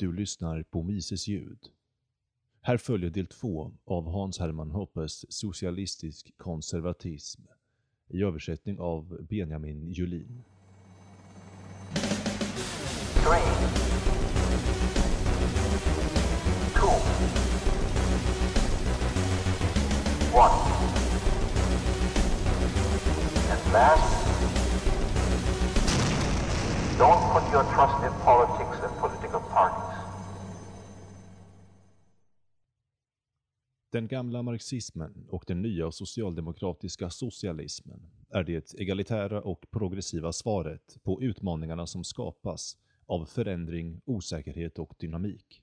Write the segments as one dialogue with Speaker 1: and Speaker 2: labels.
Speaker 1: Du lyssnar på Mises ljud. Här följer del två av Hans Hermann Hoppes Socialistisk konservatism i översättning av Benjamin Julin.
Speaker 2: three, two, one. And last, don't put your trust in politics.
Speaker 1: Den gamla marxismen och den nya socialdemokratiska socialismen är det egalitära och progressiva svaret på utmaningarna som skapas av förändring, osäkerhet och dynamik.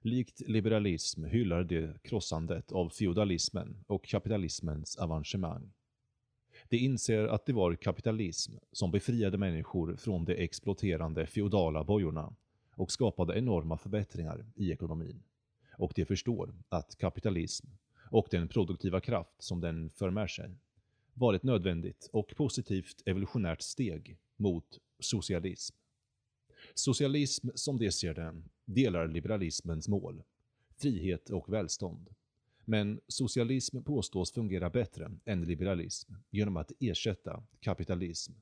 Speaker 1: Likt liberalism hyllar det krossandet av feodalismen och kapitalismens avancemang. De inser att det var kapitalism som befriade människor från de exploaterande feodala bojorna och skapade enorma förbättringar i ekonomin och de förstår att kapitalism och den produktiva kraft som den för med sig var ett nödvändigt och positivt evolutionärt steg mot socialism. Socialism som de ser den delar liberalismens mål, frihet och välstånd. Men socialism påstås fungera bättre än liberalism genom att ersätta kapitalism,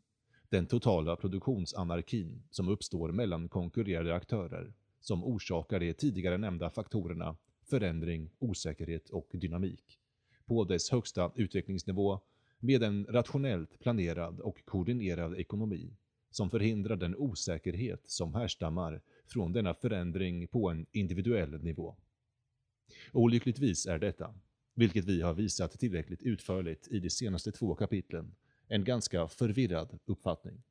Speaker 1: den totala produktionsanarkin som uppstår mellan konkurrerande aktörer som orsakar de tidigare nämnda faktorerna förändring, osäkerhet och dynamik på dess högsta utvecklingsnivå med en rationellt planerad och koordinerad ekonomi som förhindrar den osäkerhet som härstammar från denna förändring på en individuell nivå. Olyckligtvis är detta, vilket vi har visat tillräckligt utförligt i de senaste två kapitlen, en ganska förvirrad uppfattning.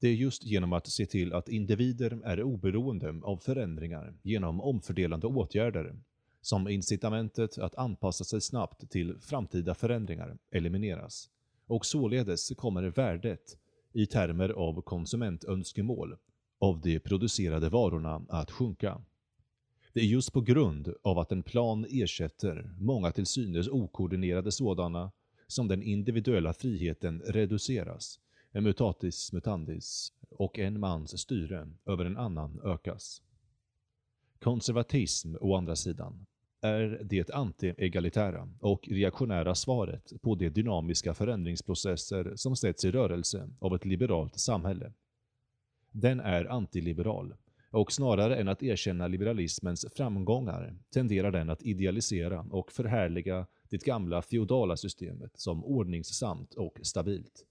Speaker 1: Det är just genom att se till att individer är oberoende av förändringar genom omfördelande åtgärder som incitamentet att anpassa sig snabbt till framtida förändringar elimineras och således kommer värdet i termer av konsumentönskemål av de producerade varorna att sjunka. Det är just på grund av att en plan ersätter många till synes okoordinerade sådana som den individuella friheten reduceras en mutatis mutandis och en mans styre över en annan ökas. Konservatism, å andra sidan, är det anti-egalitära och reaktionära svaret på de dynamiska förändringsprocesser som sätts i rörelse av ett liberalt samhälle. Den är antiliberal och snarare än att erkänna liberalismens framgångar tenderar den att idealisera och förhärliga det gamla feodala systemet som ordningssamt och stabilt.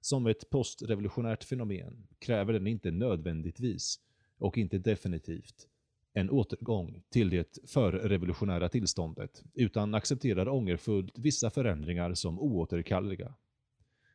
Speaker 1: Som ett postrevolutionärt fenomen kräver den inte nödvändigtvis, och inte definitivt, en återgång till det förrevolutionära tillståndet, utan accepterar ångerfullt vissa förändringar som oåterkalleliga.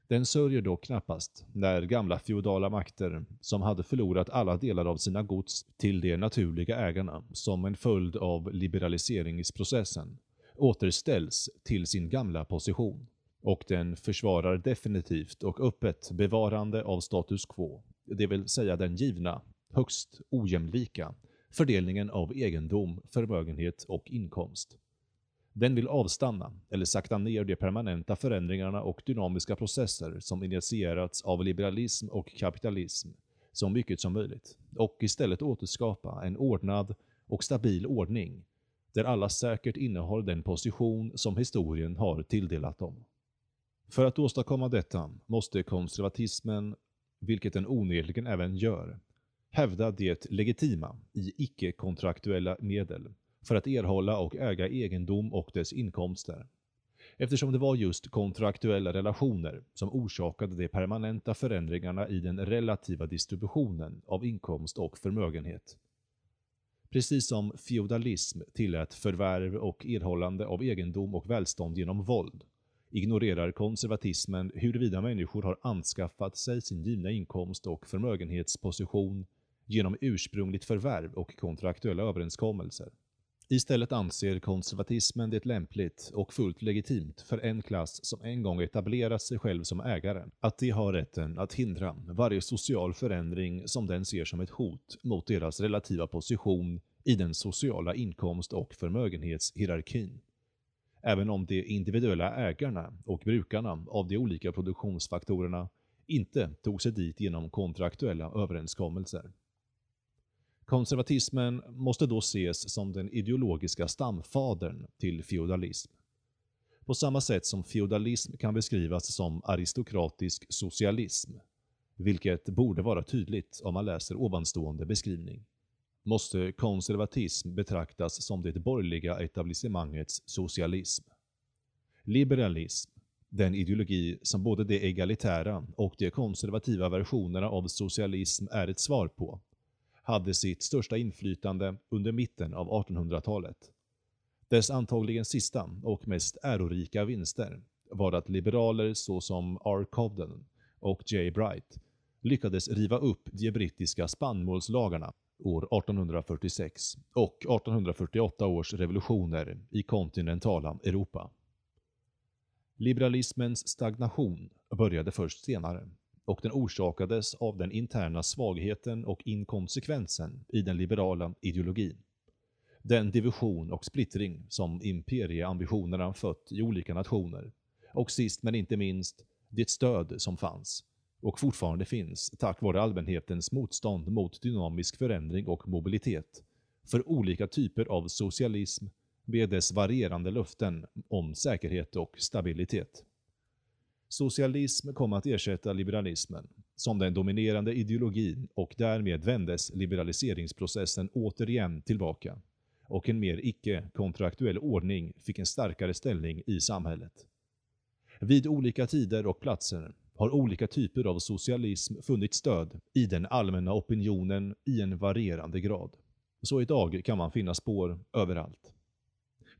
Speaker 1: Den sörjer dock knappast när gamla feodala makter, som hade förlorat alla delar av sina gods till de naturliga ägarna som en följd av liberaliseringsprocessen, återställs till sin gamla position och den försvarar definitivt och öppet bevarande av status quo, det vill säga den givna, högst ojämlika, fördelningen av egendom, förmögenhet och inkomst. Den vill avstanna eller sakta ner de permanenta förändringarna och dynamiska processer som initierats av liberalism och kapitalism så mycket som möjligt och istället återskapa en ordnad och stabil ordning där alla säkert innehar den position som historien har tilldelat dem. För att åstadkomma detta måste konservatismen, vilket den onekligen även gör, hävda det legitima i icke-kontraktuella medel för att erhålla och äga egendom och dess inkomster. Eftersom det var just kontraktuella relationer som orsakade de permanenta förändringarna i den relativa distributionen av inkomst och förmögenhet. Precis som feodalism tillät förvärv och erhållande av egendom och välstånd genom våld, ignorerar konservatismen huruvida människor har anskaffat sig sin givna inkomst och förmögenhetsposition genom ursprungligt förvärv och kontraktuella överenskommelser. Istället anser konservatismen det lämpligt och fullt legitimt för en klass som en gång etablerat sig själv som ägare att de har rätten att hindra varje social förändring som den ser som ett hot mot deras relativa position i den sociala inkomst- och förmögenhetshierarkin även om de individuella ägarna och brukarna av de olika produktionsfaktorerna inte tog sig dit genom kontraktuella överenskommelser. Konservatismen måste då ses som den ideologiska stamfadern till feodalism. På samma sätt som feodalism kan beskrivas som aristokratisk socialism, vilket borde vara tydligt om man läser ovanstående beskrivning, måste konservatism betraktas som det borgerliga etablissemangets socialism. Liberalism, den ideologi som både de egalitära och de konservativa versionerna av socialism är ett svar på, hade sitt största inflytande under mitten av 1800-talet. Dess antagligen sista och mest ärorika vinster var att liberaler såsom R. Cobden och J. Bright lyckades riva upp de brittiska spannmålslagarna år 1846 och 1848 års revolutioner i kontinentala Europa. Liberalismens stagnation började först senare och den orsakades av den interna svagheten och inkonsekvensen i den liberala ideologin. Den division och splittring som imperieambitionerna fött i olika nationer och sist men inte minst det stöd som fanns och fortfarande finns tack vare allmänhetens motstånd mot dynamisk förändring och mobilitet för olika typer av socialism med dess varierande löften om säkerhet och stabilitet. Socialism kom att ersätta liberalismen som den dominerande ideologin och därmed vändes liberaliseringsprocessen återigen tillbaka och en mer icke-kontraktuell ordning fick en starkare ställning i samhället. Vid olika tider och platser har olika typer av socialism funnit stöd i den allmänna opinionen i en varierande grad. Så idag kan man finna spår överallt.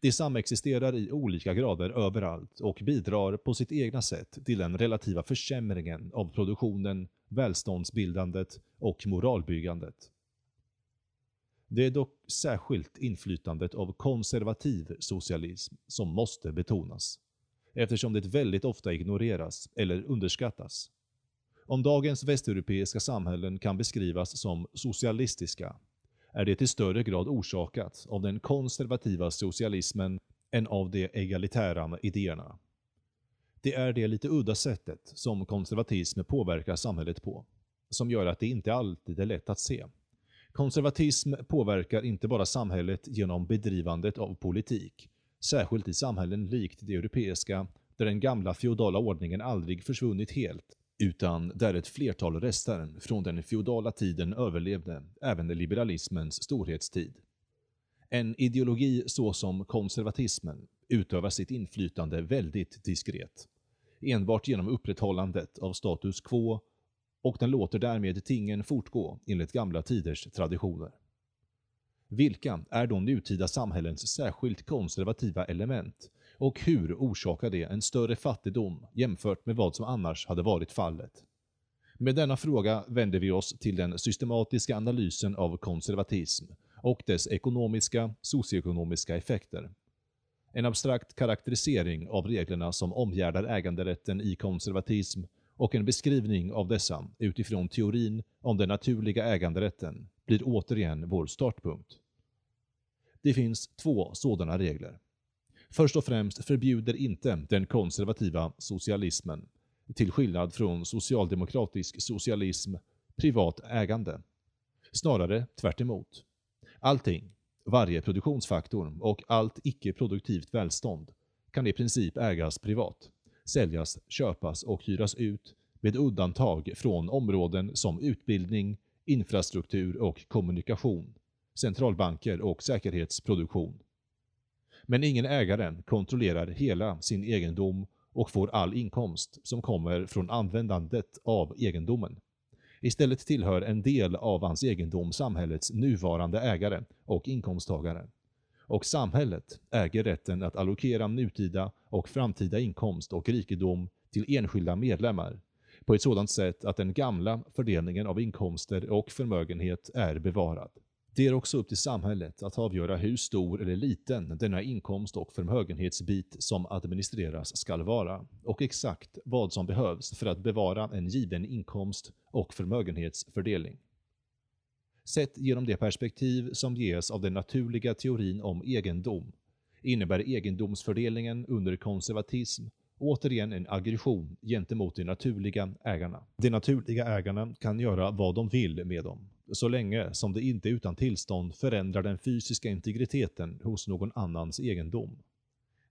Speaker 1: De samexisterar i olika grader överallt och bidrar på sitt egna sätt till den relativa försämringen av produktionen, välståndsbildandet och moralbyggandet. Det är dock särskilt inflytandet av konservativ socialism som måste betonas, eftersom det väldigt ofta ignoreras eller underskattas. Om dagens västeuropeiska samhällen kan beskrivas som socialistiska är det i större grad orsakat av den konservativa socialismen än av de egalitära idéerna. Det är det lite udda sättet som konservatism påverkar samhället på, som gör att det inte alltid är lätt att se. Konservatism påverkar inte bara samhället genom bedrivandet av politik, särskilt i samhällen likt det europeiska, där den gamla feodala ordningen aldrig försvunnit helt, utan där ett flertal rester från den feodala tiden överlevde även liberalismens storhetstid. En ideologi såsom konservatismen utövar sitt inflytande väldigt diskret, enbart genom upprätthållandet av status quo och den låter därmed tingen fortgå enligt gamla tiders traditioner. Vilka är då nutida samhällens särskilt konservativa element och hur orsakar det en större fattigdom jämfört med vad som annars hade varit fallet? Med denna fråga vänder vi oss till den systematiska analysen av konservatism och dess ekonomiska, socioekonomiska effekter. En abstrakt karaktärisering av reglerna som omgärdar äganderätten i konservatism och en beskrivning av dessa utifrån teorin om den naturliga äganderätten blir återigen vår startpunkt. Det finns två sådana regler. Först och främst förbjuder inte den konservativa socialismen, till skillnad från socialdemokratisk socialism, privat ägande. Snarare tvärt emot. Allting, varje produktionsfaktor och allt icke-produktivt välstånd kan i princip ägas privat, säljas, köpas och hyras ut med undantag från områden som utbildning, infrastruktur och kommunikation, centralbanker och säkerhetsproduktion. Men ingen ägare kontrollerar hela sin egendom och får all inkomst som kommer från användandet av egendomen. Istället tillhör en del av hans egendom samhällets nuvarande ägare och inkomsttagare. Och samhället äger rätten att allokera nutida och framtida inkomst och rikedom till enskilda medlemmar på ett sådant sätt att den gamla fördelningen av inkomster och förmögenhet är bevarad. Det är också upp till samhället att avgöra hur stor eller liten denna inkomst och förmögenhetsbit som administreras skall vara och exakt vad som behövs för att bevara en given inkomst och förmögenhetsfördelning. Sett genom det perspektiv som ges av den naturliga teorin om egendom innebär egendomsfördelningen under konservatism återigen en aggression gentemot de naturliga ägarna. De naturliga ägarna kan göra vad de vill med dem så länge som det inte utan tillstånd förändrar den fysiska integriteten hos någon annans egendom.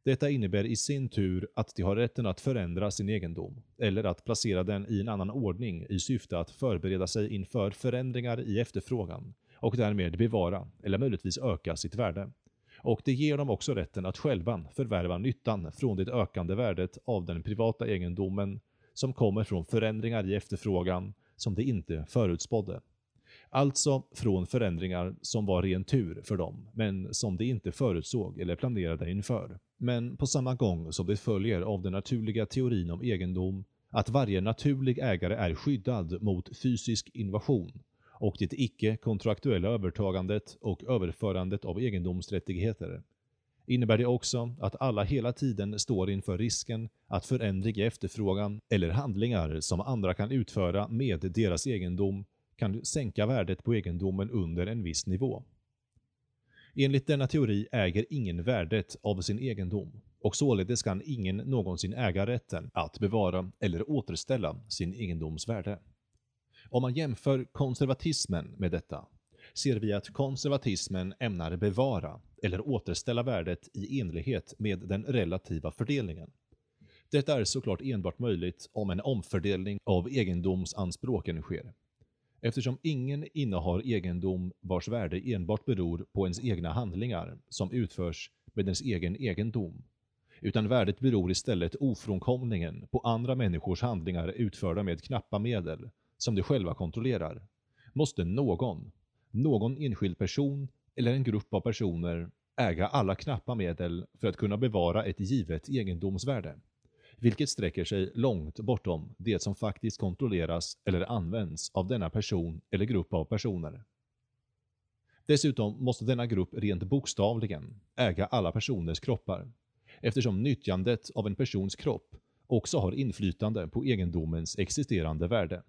Speaker 1: Detta innebär i sin tur att de har rätten att förändra sin egendom, eller att placera den i en annan ordning i syfte att förbereda sig inför förändringar i efterfrågan och därmed bevara, eller möjligtvis öka, sitt värde. Och det ger dem också rätten att själva förvärva nyttan från det ökande värdet av den privata egendomen som kommer från förändringar i efterfrågan som de inte förutspådde. Alltså från förändringar som var ren tur för dem, men som de inte förutsåg eller planerade inför. Men på samma gång som det följer av den naturliga teorin om egendom att varje naturlig ägare är skyddad mot fysisk invasion och det icke-kontraktuella övertagandet och överförandet av egendomsrättigheter innebär det också att alla hela tiden står inför risken att förändring i efterfrågan eller handlingar som andra kan utföra med deras egendom kan du sänka värdet på egendomen under en viss nivå. Enligt denna teori äger ingen värdet av sin egendom och således kan ingen någonsin äga rätten att bevara eller återställa sin egendoms värde. Om man jämför konservatismen med detta ser vi att konservatismen ämnar bevara eller återställa värdet i enlighet med den relativa fördelningen. Detta är såklart enbart möjligt om en omfördelning av egendomsanspråken sker. Eftersom ingen innehar egendom vars värde enbart beror på ens egna handlingar som utförs med ens egen egendom, utan värdet beror istället ofrånkomligen på andra människors handlingar utförda med knappa medel som de själva kontrollerar, måste någon, någon enskild person eller en grupp av personer äga alla knappa medel för att kunna bevara ett givet egendomsvärde, vilket sträcker sig långt bortom det som faktiskt kontrolleras eller används av denna person eller grupp av personer. Dessutom måste denna grupp rent bokstavligen äga alla personers kroppar, eftersom nyttjandet av en persons kropp också har inflytande på egendomens existerande värde.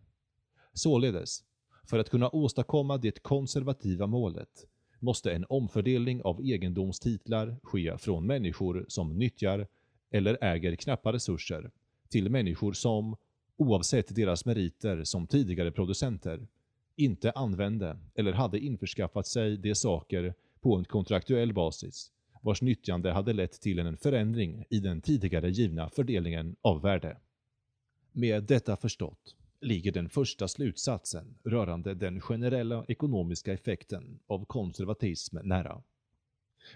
Speaker 1: Således, för att kunna åstadkomma det konservativa målet måste en omfördelning av egendomstitlar ske från människor som nyttjar eller äger knappa resurser till människor som, oavsett deras meriter som tidigare producenter, inte använde eller hade införskaffat sig de saker på en kontraktuell basis vars nyttjande hade lett till en förändring i den tidigare givna fördelningen av värde. Med detta förstått ligger den första slutsatsen rörande den generella ekonomiska effekten av konservatism nära.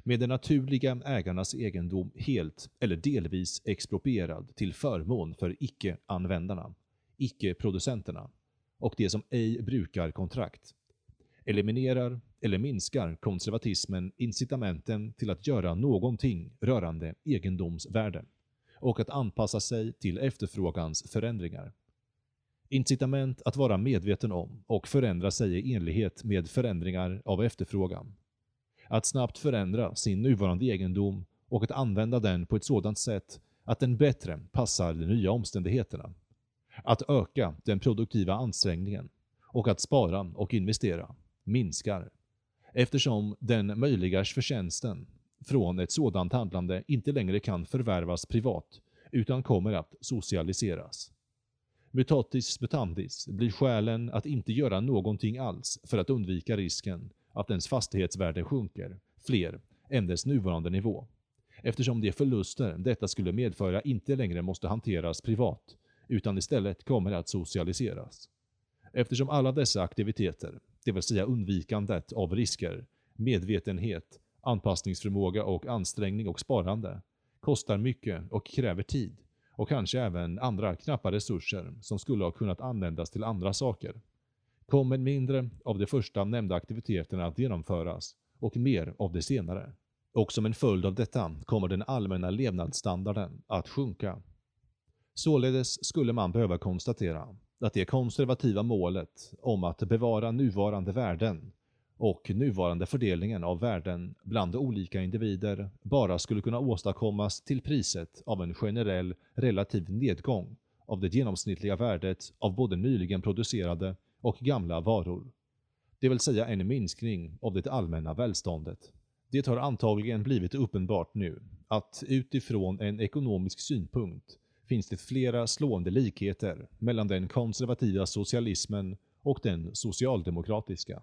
Speaker 1: Med den naturliga ägarnas egendom helt eller delvis exproprierad till förmån för icke-användarna, icke-producenterna och de som ej brukar kontrakt, eliminerar eller minskar konservatismen incitamenten till att göra någonting rörande egendomsvärde och att anpassa sig till efterfrågans förändringar. Incitament att vara medveten om och förändra sig i enlighet med förändringar av efterfrågan. Att snabbt förändra sin nuvarande egendom och att använda den på ett sådant sätt att den bättre passar de nya omständigheterna. Att öka den produktiva ansträngningen och att spara och investera minskar eftersom den möjliga förtjänsten från ett sådant handlande inte längre kan förvärvas privat utan kommer att socialiseras. Mutatis mutandis blir skälen att inte göra någonting alls för att undvika risken att ens fastighetsvärde sjunker fler än dess nuvarande nivå. Eftersom de förluster detta skulle medföra inte längre måste hanteras privat, utan istället kommer att socialiseras. Eftersom alla dessa aktiviteter, det vill säga undvikandet av risker, medvetenhet, anpassningsförmåga och ansträngning och sparande, kostar mycket och kräver tid, och kanske även andra knappa resurser som skulle ha kunnat användas till andra saker. Kommer mindre av de första nämnda aktiviteterna att genomföras och mer av de senare. Och som en följd av detta kommer den allmänna levnadsstandarden att sjunka. Således skulle man behöva konstatera att det konservativa målet om att bevara nuvarande värden och nuvarande fördelningen av värden bland olika individer bara skulle kunna åstadkommas till priset av en generell relativ nedgång av det genomsnittliga värdet av både nyligen producerade och gamla varor. Det vill säga en minskning av det allmänna välståndet. Det har antagligen blivit uppenbart nu att utifrån en ekonomisk synpunkt finns det flera slående likheter mellan den konservativa socialismen och den socialdemokratiska.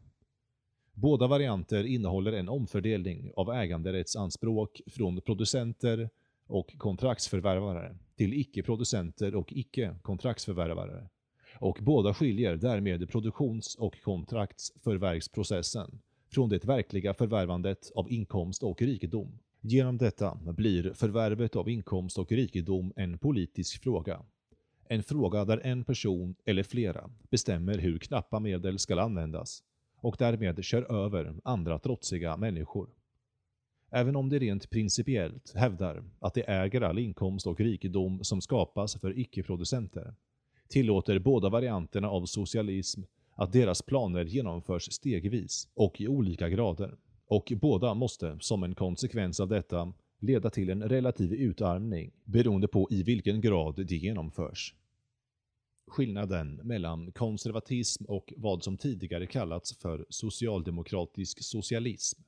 Speaker 1: Båda varianter innehåller en omfördelning av äganderättsanspråk från producenter och kontraktsförvärvare till icke-producenter och icke-kontraktsförvärvare. Och båda skiljer därmed produktions- och kontraktsförvärvsprocessen från det verkliga förvärvandet av inkomst och rikedom. Genom detta blir förvärvet av inkomst och rikedom en politisk fråga. En fråga där en person eller flera bestämmer hur knappa medel ska användas och därmed kör över andra trotsiga människor. Även om det rent principiellt hävdar att det äger all inkomst och rikedom som skapas för icke-producenter, tillåter båda varianterna av socialism att deras planer genomförs stegvis och i olika grader. Och båda måste, som en konsekvens av detta, leda till en relativ utarmning beroende på i vilken grad de genomförs. Skillnaden mellan konservatism och vad som tidigare kallats för socialdemokratisk socialism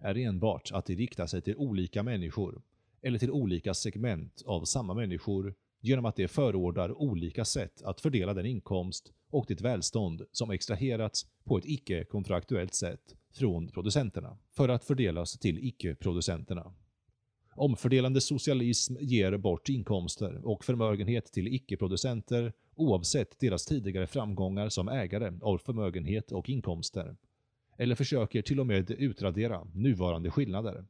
Speaker 1: är enbart att det riktar sig till olika människor, eller till olika segment av samma människor genom att det förordar olika sätt att fördela den inkomst och det välstånd som extraherats på ett icke-kontraktuellt sätt från producenterna för att fördelas till icke-producenterna. Omfördelande socialism ger bort inkomster och förmögenhet till icke-producenter oavsett deras tidigare framgångar som ägare av förmögenhet och inkomster. Eller försöker till och med utradera nuvarande skillnader.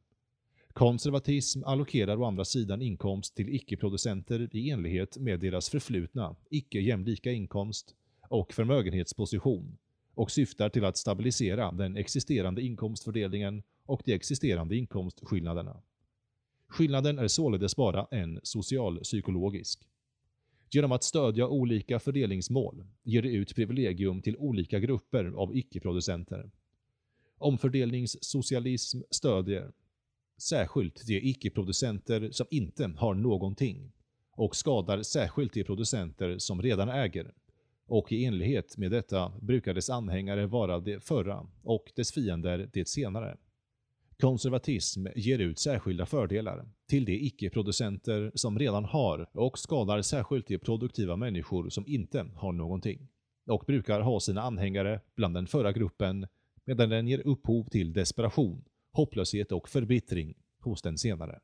Speaker 1: Konservatism allokerar å andra sidan inkomst till icke-producenter i enlighet med deras förflutna, icke jämlika inkomst och förmögenhetsposition och syftar till att stabilisera den existerande inkomstfördelningen och de existerande inkomstskillnaderna. Skillnaden är således bara en socialpsykologisk. Genom att stödja olika fördelningsmål ger det ut privilegium till olika grupper av icke-producenter. Omfördelningssocialism stödjer särskilt de icke-producenter som inte har någonting och skadar särskilt de producenter som redan äger. Och i enlighet med detta brukar dess anhängare vara det förra och dess fiender det senare. Konservatism ger ut särskilda fördelar till de icke-producenter som redan har och skadar särskilt de produktiva människor som inte har någonting och brukar ha sina anhängare bland den förra gruppen medan den ger upphov till desperation, hopplöshet och förbittring hos den senare.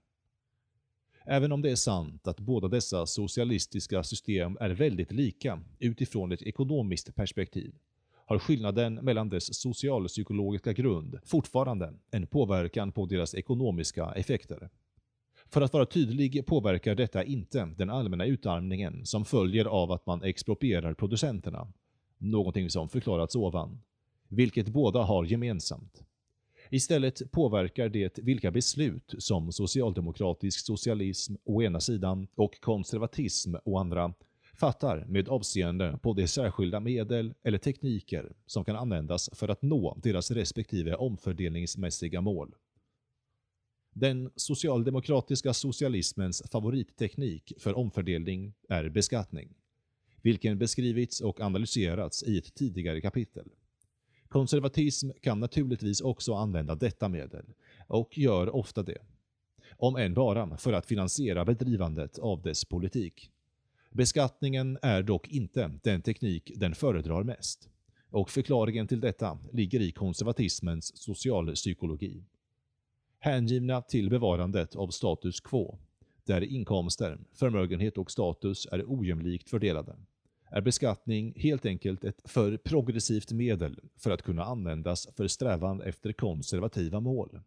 Speaker 1: Även om det är sant att båda dessa socialistiska system är väldigt lika utifrån ett ekonomiskt perspektiv, har skillnaden mellan dess socialpsykologiska grund fortfarande en påverkan på deras ekonomiska effekter. För att vara tydlig påverkar detta inte den allmänna utarmningen som följer av att man exproprierar producenterna, någonting som förklarats ovan, vilket båda har gemensamt. Istället påverkar det vilka beslut som socialdemokratisk socialism å ena sidan och konservatism å andra fattar med avseende på de särskilda medel eller tekniker som kan användas för att nå deras respektive omfördelningsmässiga mål. Den socialdemokratiska socialismens favoritteknik för omfördelning är beskattning, vilken beskrivits och analyserats i ett tidigare kapitel. Konservatism kan naturligtvis också använda detta medel, och gör ofta det. Om än bara för att finansiera bedrivandet av dess politik. Beskattningen är dock inte den teknik den föredrar mest. Och förklaringen till detta ligger i konservatismens socialpsykologi. Hängivna till bevarandet av status quo, där inkomster, förmögenhet och status är ojämlikt fördelade, är beskattning helt enkelt ett för progressivt medel för att kunna användas för strävan efter konservativa mål.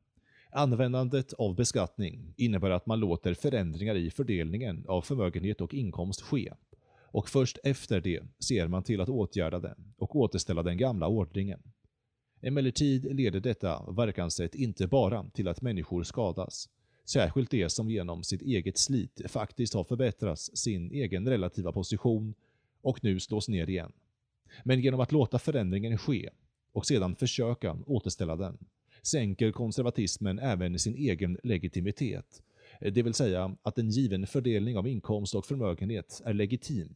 Speaker 1: Användandet av beskattning innebär att man låter förändringar i fördelningen av förmögenhet och inkomst ske och först efter det ser man till att åtgärda den och återställa den gamla ordningen. Emellertid leder detta verkanssätt inte bara till att människor skadas, särskilt de som genom sitt eget slit faktiskt har förbättrat sin egen relativa position och nu slås ner igen. Men genom att låta förändringen ske och sedan försöka återställa den sänker konservatismen även sin egen legitimitet. Det vill säga att en given fördelning av inkomst och förmögenhet är legitim